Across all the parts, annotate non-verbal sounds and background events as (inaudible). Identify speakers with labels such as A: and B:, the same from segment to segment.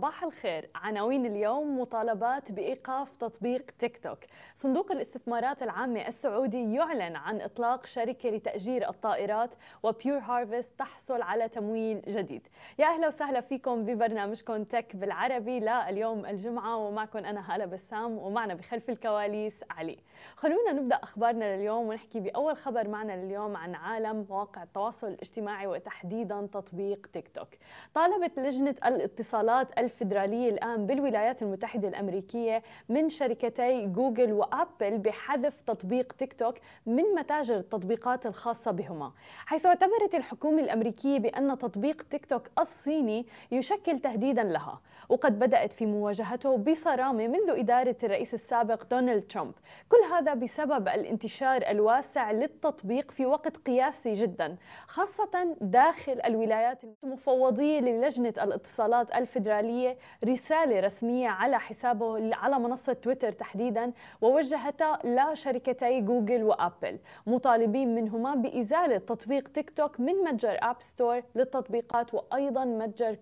A: صباح الخير. عناوين اليوم مطالبات بإيقاف تطبيق تيك توك. صندوق الاستثمارات العامة السعودي يعلن عن إطلاق شركة لتأجير الطائرات وبيور هارفست تحصل على تمويل جديد. يا أهلا وسهلا فيكم ببرنامجكم تك بالعربي. لا اليوم الجمعة ومعكم أنا هالة بسام ومعنا بخلف الكواليس علي. خلونا نبدأ أخبارنا لليوم ونحكي بأول خبر معنا لليوم عن عالم مواقع التواصل الاجتماعي وتحديدا تطبيق تيك توك. طالبت لجنة الاتصالات الفيدرالية الآن بالولايات المتحدة الأمريكية من شركتي جوجل وأبل بحذف تطبيق تيك توك من متاجر التطبيقات الخاصة بهما. حيث اعتبرت الحكومة الأمريكية بأن تطبيق تيك توك الصيني يشكل تهديدا لها وقد بدأت في مواجهته بصرامة منذ إدارة الرئيس السابق دونالد ترامب. كل هذا بسبب الانتشار الواسع للتطبيق في وقت قياسي جدا خاصة داخل الولايات المفوضية للجنة الاتصالات الفيدرالية رسالة رسمية على حسابه على منصة تويتر تحديدا ووجهتها لشركتي جوجل وأبل. مطالبين منهما بإزالة تطبيق تيك توك من متجر أب ستور للتطبيقات وأيضا متجر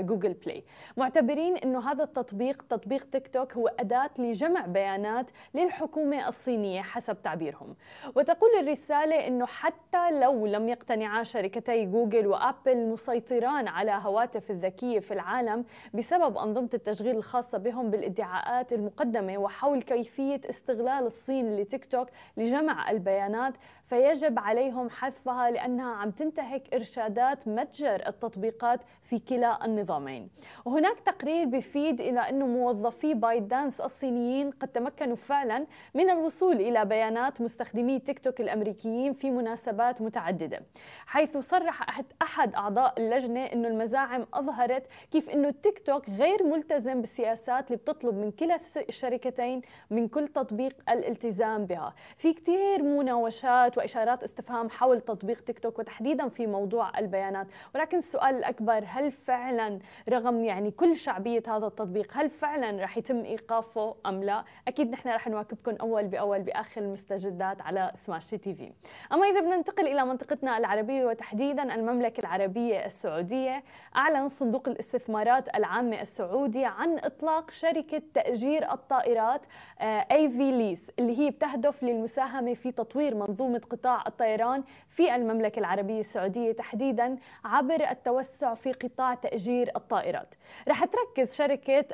A: جوجل بلاي. معتبرين أنه هذا التطبيق تطبيق تيك توك هو أداة لجمع بيانات للحكومة الصينية حسب تعبيرهم. وتقول الرسالة أنه حتى لو لم يقتنعا شركتي جوجل وأبل مسيطران على هواتف الذكية في العالم بسبب أنظمة التشغيل الخاصة بهم بالادعاءات المقدمة وحول كيفية استغلال الصين لتيك توك لجمع البيانات فيجب عليهم حذفها لأنها عم تنتهك إرشادات متجر التطبيقات في كلا النظامين. وهناك تقرير بيفيد إلى أنه موظفي بايت دانس الصينيين قد تمكنوا فعلا من الوصول إلى بيانات مستخدمي تيك توك الأمريكيين في مناسبات متعددة حيث صرح أحد أعضاء اللجنة أنه المزاعم أظهرت كيف أنه تيك توك غير ملتزم بالسياسات اللي بتطلب من كلا الشركتين من كل تطبيق الالتزام بها. في كتير مناوشات وإشارات استفهام حول تطبيق تيك توك وتحديدا في موضوع البيانات. ولكن السؤال الأكبر هل فعلا رغم يعني كل شعبية هذا التطبيق هل فعلا رح يتم إيقافه أم لا؟ أكيد نحن رح نواكبكم أول بأول بآخر المستجدات على سماشي تي في. أما إذا بدنا ننتقل إلى منطقتنا العربية وتحديدا المملكة العربية السعودية أعلن صندوق الاستثمارات العامة السعودي عن إطلاق شركة تأجير الطائرات اي في ليس اللي هي بتهدف للمساهمة في تطوير منظومة قطاع الطيران في المملكة العربية السعودية تحديدا عبر التوسع في قطاع تأجير الطائرات. رح تركز شركة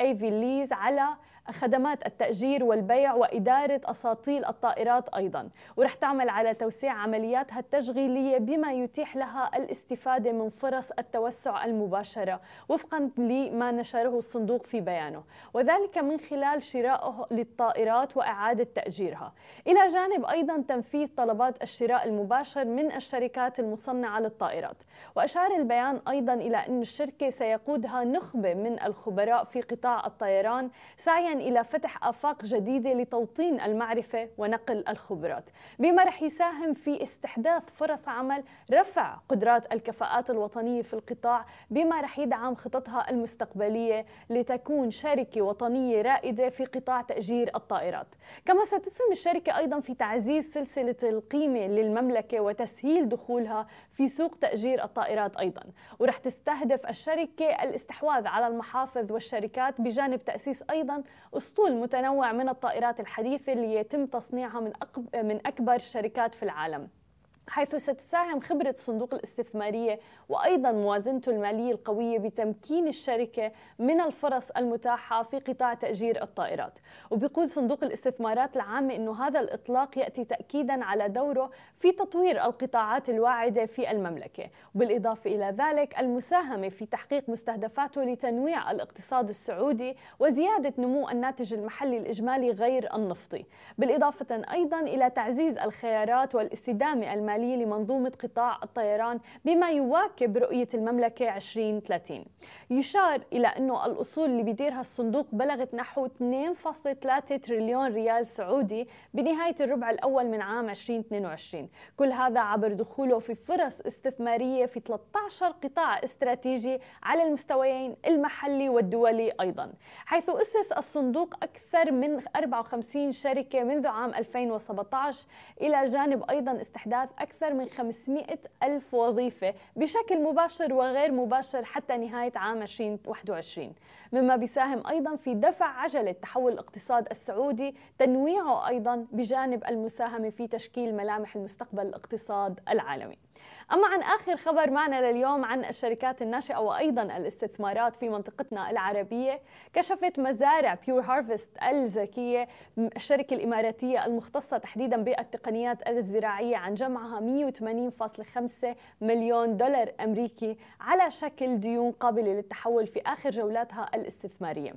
A: اي في ليز على خدمات التأجير والبيع وإدارة أساطيل الطائرات أيضا. ورح تعمل على توسيع عملياتها التشغيلية بما يتيح لها الاستفادة من فرص التوسع المباشرة وفقا لما نشره الصندوق في بيانه. وذلك من خلال شرائه للطائرات وإعادة تأجيرها. إلى جانب أيضا تنفيذ طلبات الشراء المباشر من الشركات المصنعة للطائرات. وأشار البيان أيضا إلى أن الشركة سيقودها نخبة من الخبراء في قطاع الطيران سعيا إلى فتح آفاق جديدة لتوطين المعرفة ونقل الخبرات. بما رح يساهم في استحداث فرص عمل رفع قدرات الكفاءات الوطنية في القطاع بما رح يدعم خططها المستقبلية لتكون شركة وطنية رائدة في قطاع تأجير الطائرات. كما ستسهم الشركة أيضا في تعزيز سلسلة القيمة للمملكة وتسهيل دخولها في سوق تأجير الطائرات أيضا. ورح تستهدف الشركة الاستحواذ على المحافظ والشركات بجانب تأسيس أيضا أسطول متنوع من الطائرات الحديثة اللي يتم تصنيعها من من أكبر الشركات في العالم. حيث ستساهم خبرة الصندوق الاستثمارية وأيضا موازنته المالية القوية بتمكين الشركة من الفرص المتاحة في قطاع تأجير الطائرات. وبيقول صندوق الاستثمارات العامة أنه هذا الإطلاق يأتي تأكيدا على دوره في تطوير القطاعات الواعدة في المملكة. وبالإضافة إلى ذلك المساهمة في تحقيق مستهدفاته لتنويع الاقتصاد السعودي وزيادة نمو الناتج المحلي الإجمالي غير النفطي. بالإضافة أيضا إلى تعزيز الخيارات والاستدامة المالية المالية لمنظومة قطاع الطيران بما يواكب رؤية المملكة 2030 يشار إلى أنه الأصول اللي بيديرها الصندوق بلغت نحو 2.3 تريليون ريال سعودي بنهاية الربع الأول من عام 2022 كل هذا عبر دخوله في فرص استثمارية في 13 قطاع استراتيجي على المستويين المحلي والدولي أيضا. حيث أسس الصندوق أكثر من 54 شركة منذ عام 2017 إلى جانب أيضا استحداث أكثر من 500 ألف وظيفة بشكل مباشر وغير مباشر حتى نهاية عام 2021 مما بيساهم أيضا في دفع عجلة تحول الاقتصاد السعودي تنويعه أيضا بجانب المساهمة في تشكيل ملامح المستقبل الاقتصاد العالمي. أما عن آخر خبر معنا لليوم عن الشركات الناشئة وأيضا الاستثمارات في منطقتنا العربية كشفت مزارع بيور هارفست الذكية الشركة الإماراتية المختصة تحديدا بالتقنيات الزراعية عن جمعها 180.5 مليون دولار أمريكي على شكل ديون قابلة للتحول في آخر جولاتها الاستثمارية.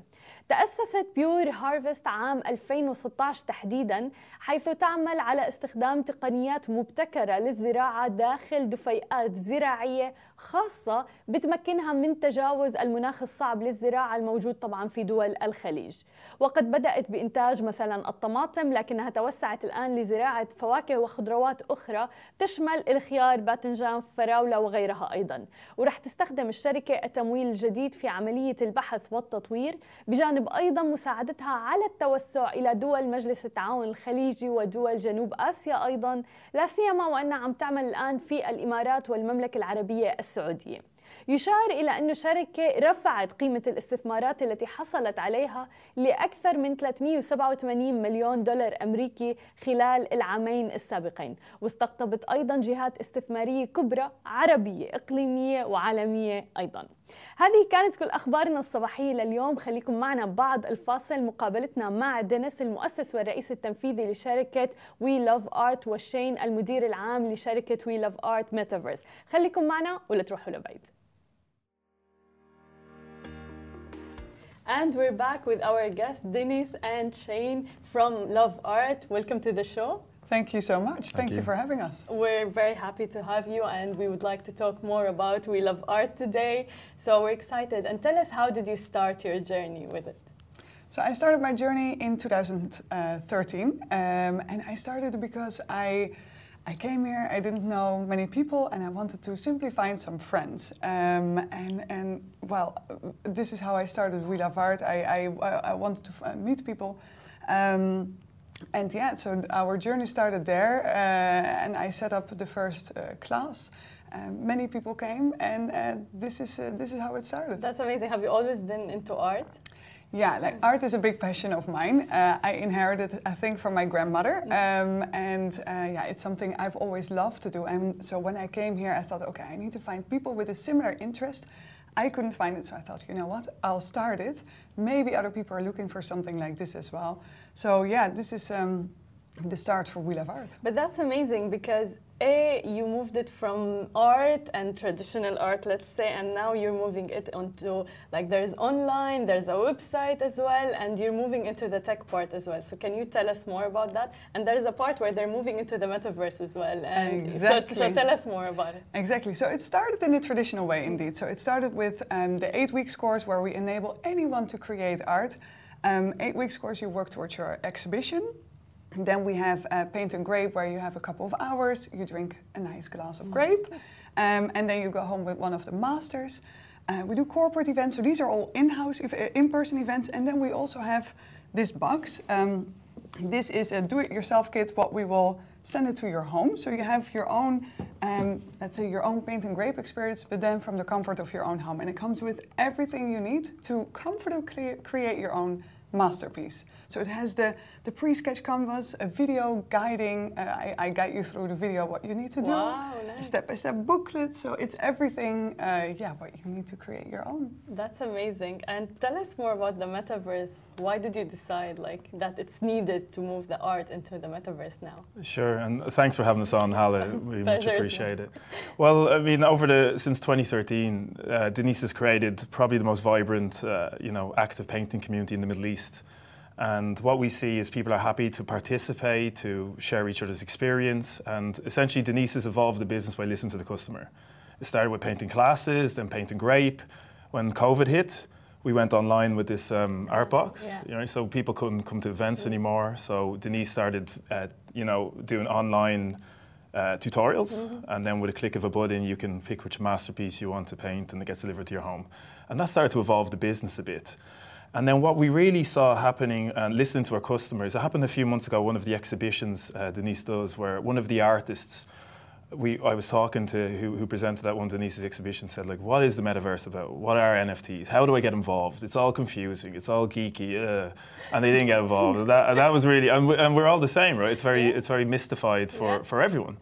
A: تأسست بيور هارفست عام 2016 تحديدا حيث تعمل على استخدام تقنيات مبتكرة للزراعة داخل دفيئات زراعية خاصة بتمكنها من تجاوز المناخ الصعب للزراعة الموجود طبعا في دول الخليج. وقد بدأت بإنتاج مثلا الطماطم لكنها توسعت الآن لزراعة فواكه وخضروات أخرى تشمل الخيار باذنجان فراولة وغيرها أيضا. ورح تستخدم الشركة التمويل الجديد في عملية البحث والتطوير بجانب أيضا مساعدتها على التوسع إلى دول مجلس التعاون الخليجي ودول جنوب آسيا أيضا لا سيما وأنها عم تعمل الآن في الإمارات والمملكة العربية السعودية. يشار إلى أن الشركة رفعت قيمة الاستثمارات التي حصلت عليها لأكثر من 387 مليون دولار أمريكي خلال العامين السابقين. واستقطبت أيضا جهات استثمارية كبرى عربية إقليمية وعالمية أيضا. هذه كانت كل أخبارنا الصباحية لليوم. خليكم معنا بعد الفاصل. مقابلتنا مع دينيس المؤسس والرئيس التنفيذي لشركة وي لاف ارت والشين المدير العام لشركة وي لاف ارت ميتافيرس خليكم معنا ولا تروحوا لبعيد. And we're back with our guests, Dennis and Shane from Love Art. Welcome to the show.
B: Thank you so much. Thank, Thank you. you. for having us.
A: We're very happy to have you, and we would like to talk more about We Love Art today. So we're excited. And tell us, how did you start your journey with it?
B: So I started my journey in 2013, um, and I started because I I came here, I didn't know many people, and I wanted to simply find some friends. Um, and, and, well, this is how I started We Love Art. I, I, I wanted to uh, meet people. Um, and yeah, so our journey started there, uh, and I set up the first uh, class. Um, many people came, and uh, this is uh, this is how it started.
A: That's amazing. Have you always been into art?
B: Yeah, like art is a big passion of mine. Uh, I inherited, I think, from my grandmother, um, and uh, yeah, it's something I've always loved to do. And so when I came here, I thought, okay, I need to find people with a similar interest. I couldn't find it, so I thought, you know what, I'll start it. Maybe other people are looking for something like this as well. So yeah, this is um, the start for We Love Art.
A: But that's amazing because a, you moved it from art and traditional art, let's say, and now you're moving it onto like there's online, there's a website as well, and you're moving into the tech part as well. So can you tell us more about that? And there's a part where they're moving into the metaverse as well. And exactly. so, so tell us more about it.
B: Exactly. So it started in the traditional way, indeed. So it started with um, the eight weeks course where we enable anyone to create art. Um, eight weeks course, you work towards your exhibition then we have uh, paint and grape, where you have a couple of hours, you drink a nice glass of grape, um, and then you go home with one of the masters. Uh, we do corporate events, so these are all in-house, uh, in-person events, and then we also have this box. Um, this is a do-it-yourself kit. What we will send it to your home, so you have your own, um, let's say, your own paint and grape experience, but then from the comfort of your own home, and it comes with everything you need to comfortably create your own masterpiece. So it has the, the pre-sketch canvas, a video guiding, uh, I, I, guide you through the video what you need to do,
A: wow, nice.
B: step-by-step booklet, so it's everything, uh, yeah, what you need to create your own.
A: That's amazing. And tell us more about the metaverse. Why did you decide like that it's needed to move the art into the metaverse now?
C: Sure, and thanks for having us on, Hala. We (laughs) much appreciate it. Well, I mean, over the since 2013, uh, Denise has created probably the most vibrant, uh, you know, active painting community in the Middle East. And what we see is people are happy to participate, to share each other's experience. And essentially, Denise has evolved the business by listening to the customer. It started with painting classes, then painting grape. When COVID hit, we went online with this um, art box, yeah. you know, so people couldn't come to events mm-hmm. anymore. So Denise started, uh, you know, doing online uh, tutorials, mm-hmm. and then with a click of a button, you can pick which masterpiece you want to paint, and it gets delivered to your home. And that started to evolve the business a bit. And then what we really saw happening and listening to our customers, it happened a few months ago, one of the exhibitions uh, Denise does, where one of the artists we, I was talking to who, who presented that one Denise's exhibition said like what is the metaverse about? What are NFTs how do I get involved? It's all confusing. It's all geeky uh, and they didn't get involved. And that, and that was really and, we, and we're all the same right? It's very it's very mystified for, yeah. for everyone.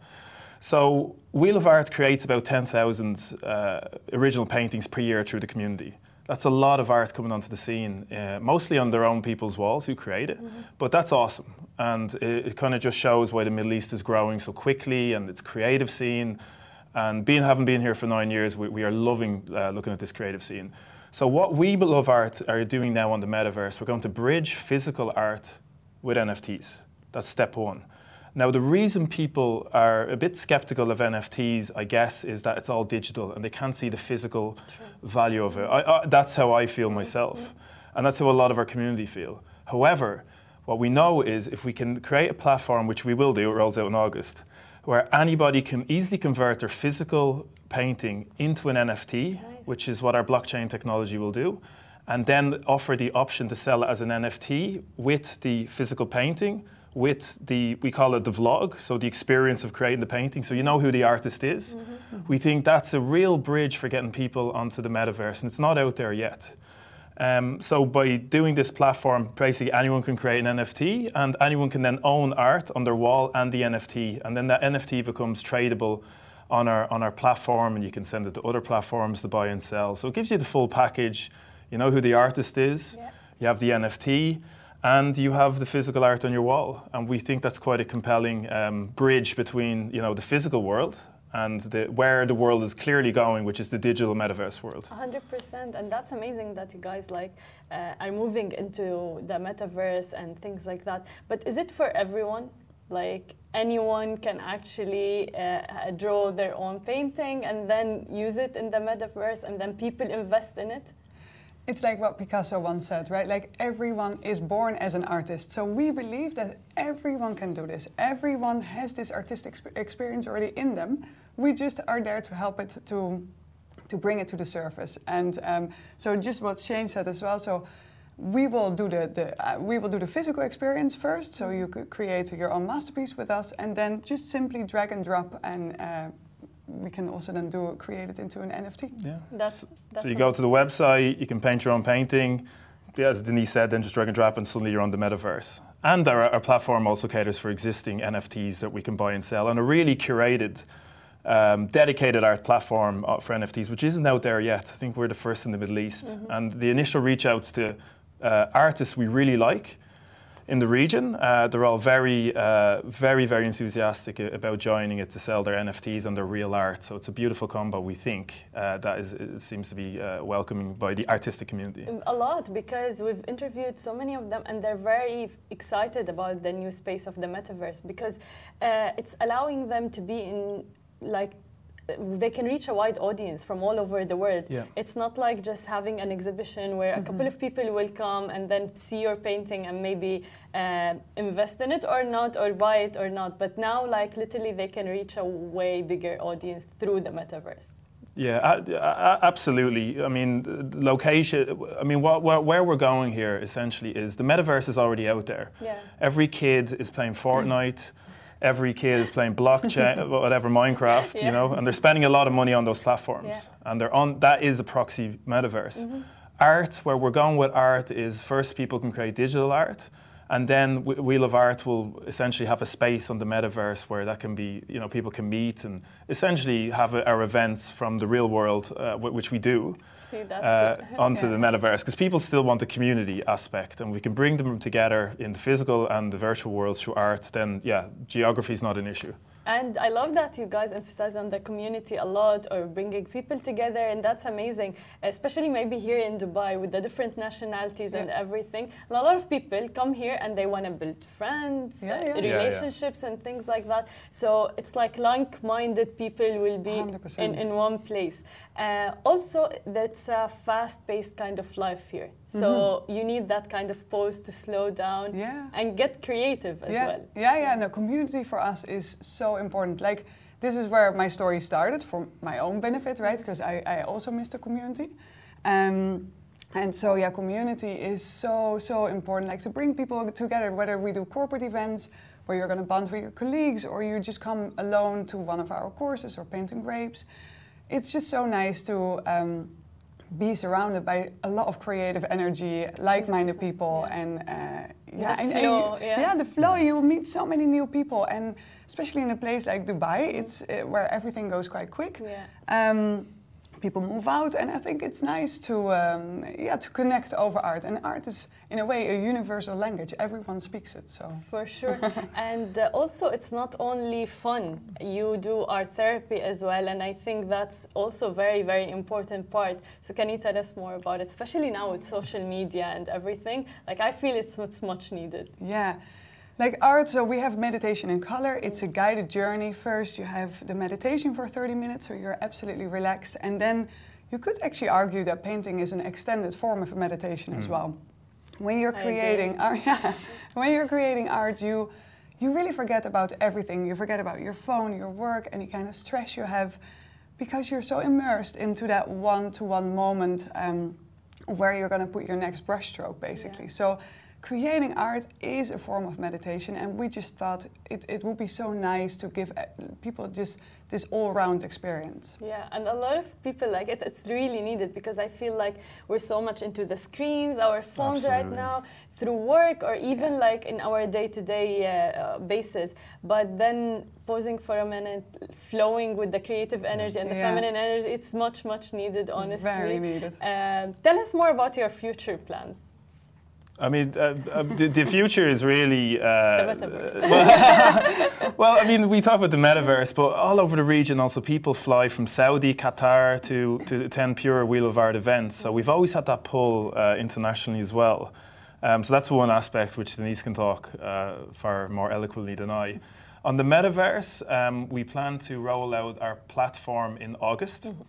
C: So We Love Art creates about 10,000 uh, original paintings per year through the community that's a lot of art coming onto the scene, uh, mostly on their own people's walls who create it. Mm-hmm. But that's awesome. And it, it kind of just shows why the Middle East is growing so quickly and its creative scene. And being having been here for nine years, we, we are loving uh, looking at this creative scene. So what we love art are doing now on the metaverse, we're going to bridge physical art with NFTs. That's step one. Now, the reason people are a bit skeptical of NFTs, I guess, is that it's all digital and they can't see the physical True. value of it. I, I, that's how I feel myself, mm-hmm. and that's how a lot of our community feel. However, what we know is if we can create a platform, which we will do, it rolls out in August, where anybody can easily convert their physical painting into an NFT, nice. which is what our blockchain technology will do, and then offer the option to sell it as an NFT with the physical painting with the we call it the vlog so the experience of creating the painting. So you know who the artist is. Mm-hmm. mm-hmm. we think that's a real bridge for getting people onto the metaverse and it's not out there yet. Um, so by doing this platform basically anyone can create an nft and anyone can then own art on their wall and the nft and then that nft becomes tradable on our on our platform and you can send it to other platforms to buy and sell. So it gives you the full package. You know who the artist is. Yeah. you have the nft and you have the physical art on your wall. And we think that's quite a compelling um, bridge between you know the physical world and the, where the world is clearly going, which is the digital metaverse world.
A: 100%, and that's amazing that you guys like uh, are moving into the metaverse and things like that. But is it for everyone? Like anyone can actually uh, draw their own painting and then use it in the metaverse, and then people invest in it.
B: It's like what Picasso once said, right? Like everyone is born as an artist. So we believe that everyone can do this. Everyone has this artistic experience already in them. We just are there to help it to to bring it to the surface. And um, so just what Shane said as well. So we will do the, the uh, we will do the physical experience first. So you could create your own masterpiece with us, and then just simply drag and drop and. Uh, we can also then do create it into an NFT.
C: Yeah. That's, that's so you go to the website, you can paint your own painting. As Denise said, then just drag and drop, and suddenly you're on the metaverse. And our, our platform also caters for existing NFTs that we can buy and sell, and a really curated, um, dedicated art platform uh, for NFTs, which isn't out there yet. I think we're the first in the Middle East. Mm-hmm. And the initial reach outs to uh, artists we really like in the region. Uh, they're all very, uh, very, very enthusiastic about joining it to sell their NFTs and their real art. So it's a beautiful combo, we think, uh, that is, seems to be uh, welcoming by the artistic community.
A: A lot, because we've interviewed so many of them and they're very excited about the new space of the metaverse because uh, it's allowing them to be in like they can reach a wide audience from all over the world. Yeah. It's not like just having an exhibition where mm-hmm. a couple of people will come and then see your painting and maybe uh, invest in it or not, or buy it or not. But now, like literally, they can reach a way bigger audience through the metaverse.
C: Yeah, absolutely. I mean, location. I mean, what, what, where we're going here essentially is the metaverse is already out there. Yeah. Every kid is playing Fortnite (clears throat) every kid is playing Roblox, (laughs) whatever Minecraft, yeah. you know, and they're spending a lot of money on those platforms, yeah. and they're on. That is a proxy metaverse. Mm-hmm. Art, where we're going with art, is first people can create digital art, and then We Love Art will essentially have a space on the metaverse where that can be, you know, people can meet and essentially have our events from the real world, uh, which we do. See, uh, (laughs) onto yeah. the metaverse because people still want the community aspect and we can bring them together in the physical and the virtual worlds through art then yeah geography is not an issue
A: And I love that you guys emphasize on the community a lot or bringing people together, and that's amazing, especially maybe here in Dubai with the different nationalities yeah. and everything. And a lot of people come here and they want to build friends, yeah, yeah. Uh, relationships, and things like that. So it's like like minded people will be in, in one place. Uh, also, that's a fast paced kind of life here. So mm-hmm. you need that kind of pause to slow down yeah. and get creative as
B: yeah.
A: well.
B: Yeah, yeah. No, community for us is so important. Like this is where my story started for my own benefit, right? Because I, I also missed the community. Um, and so yeah, community is so so important. Like to bring people together, whether we do corporate events where you're going to bond with your colleagues, or you just come alone to one of our courses or painting grapes. It's just so nice to. Um, be surrounded by a lot of creative energy, like-minded people, yeah. and uh,
A: yeah, the and, flow,
B: and you, yeah. yeah. the flow. You meet so many new people, and especially in a place like Dubai, it's uh, where everything goes quite quick. Yeah. Um, people move out, and I think it's nice to um, yeah to connect over art. And art is in a way a universal language. Everyone speaks it. So
A: for sure, (laughs) and uh, also it's not only fun. You do art therapy as well, and I think that's also very very important part. So can you tell us more about it, especially now with social media and everything? Like I feel it's, it's much needed.
B: Yeah. Like art, so we have meditation in color. It's a guided journey. First, you have the meditation for 30 minutes, so you're absolutely relaxed. And then you could actually argue that painting is an extended form of meditation mm. as well. When you're creating art, (laughs) yeah, when you're creating art, you you really forget about everything. You forget about your phone, your work, any kind of stress you have, because you're so immersed into that one-to-one moment um, where you're going to put your next brushstroke, basically. Yeah. So creating art is a form of meditation and we just thought it, it would be so nice to give uh, people just this all-round experience
A: yeah and a lot of people like it it's really needed because i feel like we're so much into the screens our phones Absolutely. right now through work or even yeah. like in our day-to-day uh, uh, basis but then pausing for a minute flowing with the creative energy and the yeah. feminine energy it's much much needed honestly
B: very needed
A: uh, tell us more about your future plans
C: I mean, uh, uh, the, the, future is really.
A: Uh, the metaverse. (laughs)
C: Well, well, I mean, we talk about the metaverse, but all over the region, also people fly from Saudi, Qatar to, to attend pure We Love Art events. So we've always had that pull uh, internationally as well. Um, so that's one aspect which Denise can talk uh, far more eloquently than I. On the metaverse, um, we plan to roll out our platform in August. Mm-hmm.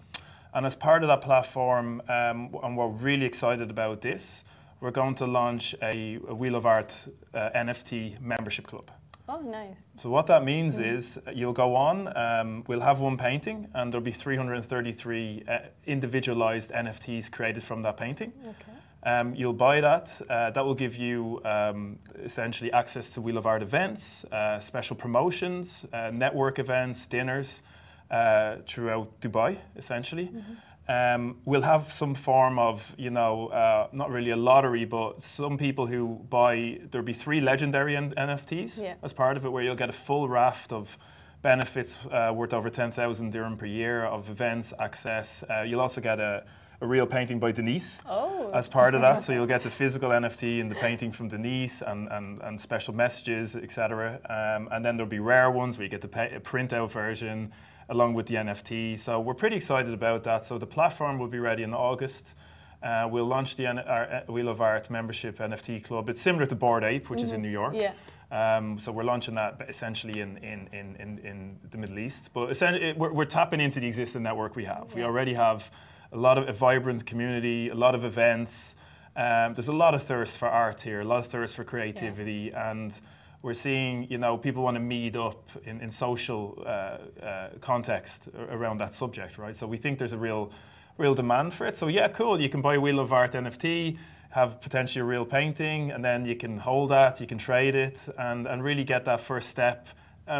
C: And as part of that platform, um, and we're really excited about this, we're going to launch a, a We Love Art uh, NFT membership club.
A: Oh, nice.
C: So what that means mm. is you'll go on, um, we'll have one painting, and there'll be 333 uh, individualized NFTs created from that painting. Okay. Um, you'll buy that. Uh, that will give you um, essentially access to We Love Art events, uh, special promotions, uh, network events, dinners uh, throughout Dubai, essentially. Mm-hmm. Um, we'll have some form of, you know, uh, not really a lottery, but some people who buy, there'll be three legendary N- NFTs yeah. as part of it, where you'll get a full raft of benefits uh, worth over 10,000 dirham per year of events, access. Uh, you'll also get a, a, real painting by Denise
A: oh.
C: as part of that. so (laughs) you'll get the physical NFT and the painting from Denise and, and, and special messages, etc. Um, and then there'll be rare ones where you get the pay- print out version along with the NFT. So we're pretty excited about that. So the platform will be ready in August. Uh, we'll launch the our uh, We Love Art membership NFT club. It's similar to Bored Ape, which mm-hmm. is in mm-hmm. New York.
A: Yeah.
C: Um, so we're launching that essentially in, in, in, in, in the Middle East. But essentially, we're, we're, tapping into the existing network we have. Yeah. We already have a lot of a vibrant community, a lot of events. Um, there's a lot of thirst for art here, a lot of thirst for creativity, yeah. and we're seeing, you know, people want to meet up in, in social uh, uh, context around that subject, right? So we think there's a real, real demand for it. So yeah, cool. You can buy We Love Art NFT, have potentially a real painting, and then you can hold that, you can trade it, and, and really get that first step.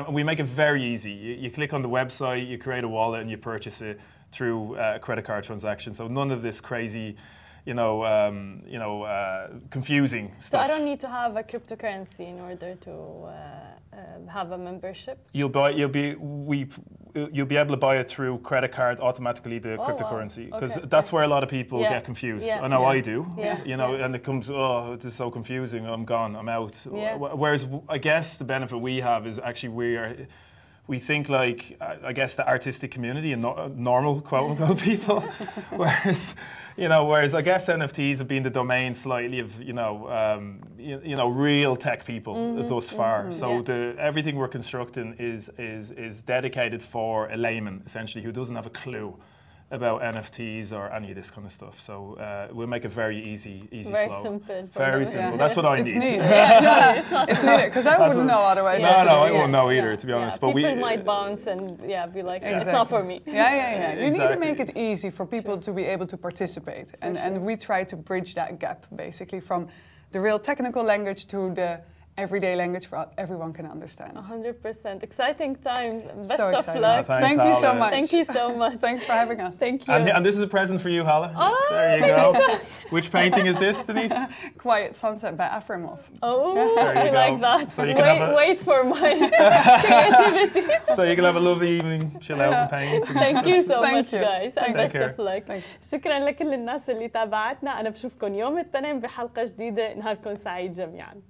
C: We make it very easy. You, you, click on the website, you create a wallet, and you purchase it through uh, a credit card transaction. So none of this crazy you know, um, you know, uh, confusing
A: so. I don't need to have a cryptocurrency in order to uh, uh, have a membership.
C: You'll buy. You'll be. We. You'll be able to buy it through credit card automatically the oh, cryptocurrency because wow. okay. that's where a lot of people yeah. get confused. Yeah. I know yeah. I do. Yeah. You know, and it comes. Oh, it is just so confusing. I'm gone. I'm out. Whereas I guess the benefit we have is actually we are we think like I guess the artistic community and no, normal quote unquote (laughs) people, whereas you know whereas I guess NFTs have been the domain slightly of you know um, you, you, know real tech people mm-hmm, thus far. Mm-hmm, so yeah. the everything we're constructing is is is dedicated for a layman essentially who doesn't have a clue about NFTs or any of this kind of stuff. So uh, we'll make it very easy, easy
A: very
C: flow.
A: simple.
C: Very simple. Yeah. That's what I
B: it's
C: need.
B: Neat. (laughs) yeah, it's, (laughs) it's neat because I wouldn't know otherwise.
C: No, no, I won't know either, to be honest.
A: But people we, might bounce and yeah, be like, exactly. it's not for me.
B: Yeah, yeah, yeah. You exactly. need to make it easy for people to be able to participate, and sure. and we try to bridge that gap basically from the real technical language to the everyday language for everyone can understand.
A: 100%. Exciting times. Best
B: so
A: of luck.
C: thanks,
B: Thank you so much.
A: Thank you so much. (laughs)
B: thanks for having us.
A: Thank you.
C: And, and, this is a present for you, Hala.
A: Oh,
C: there you go. So. (laughs) Which painting is this, Denise? (laughs)
B: Quiet Sunset by Afrimov.
A: Oh, I go. like that. So you can wait, have a wait for my creativity.
C: so you can have a lovely evening, chill out and paint.
A: Thank you so Thank much, you. guys. And best
C: care. of
A: luck. Thanks. شكرا لكل الناس اللي تابعتنا. أنا بشوفكم يوم الاثنين بحلقة جديدة. نهاركم سعيد جميعاً.